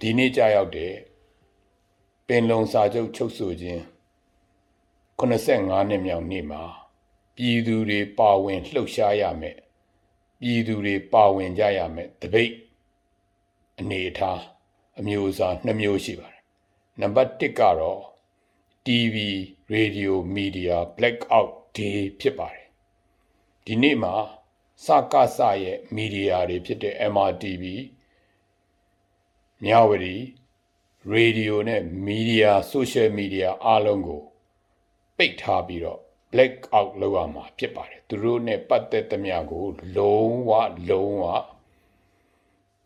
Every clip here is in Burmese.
ဒီနေ့ကြာရောက်တဲ့ ပင်လုံစာချုပ်ချုပ်ဆိုခြင်း85နှစ်မြောက်နေ့မှာပြည်သူတွေပါဝင်လှုပ်ရှားရမယ်ပြည်သူတွေပါဝင်ကြရမယ်တပိတ်အနေအထားအမျိုးအစားနှစ်မျိုးရှိပါတယ်နံပါတ်1ကတော့ TV Radio Media Blackout Day ဖြစ်ပါတယ်ဒီနေ့မှာစကားစရဲ့မီဒီယာတွေဖြစ်တဲ့ MRTV မြဝတီ ရေဒီယိုနဲ့မီဒီယာဆိုရှယ်မီဒီယာအားလုံးကိုပိတ်ထားပြီးတော့ black out လုပ်ရမှာဖြစ်ပါတယ်သူတို့နဲ့ပတ်သက်သမျှကို လုံးဝလုံးဝ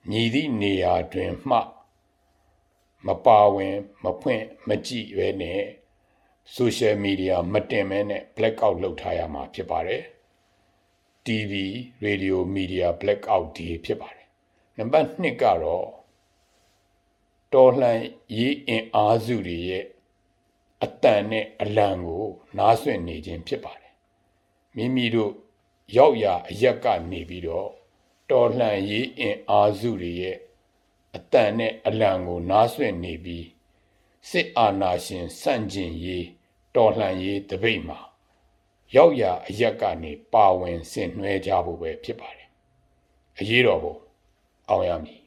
မြည်သည့်နေရာတွင်မှမပါဝင် မဖွင့်မကြည့်ပဲနဲ့ social media မတင်မဲနဲ့ black out လုပ်ထားရမှာဖြစ်ပါတယ် TV radio media black out ဒီဖြစ်ပါတယ်နံပါတ်2ကတော့ တော်လှန်ရေးအင်အားစုတွေရဲ့အတန်နဲ့အလံကိုနားဆွင့်နေခြင်းဖြစ်ပါတယ်မိမိတို့ရောက်ရာအရက်ကနေပြီးတော့တော်လှန်ရေးအင်အားစုတွေရဲ့အတန်နဲ့အလံကိုနားဆွင့်နေပြီးစစ်အာဏာရှင်စန့်ကျင်ရေးတော်လှန်ရေးတပိတ်မှာရောက်ရာအရက်ကနေပါဝင်ဆင်နွှဲကြဖို့ပဲဖြစ်ပါတယ်အရေးတော်ပုံအောင်ရမည်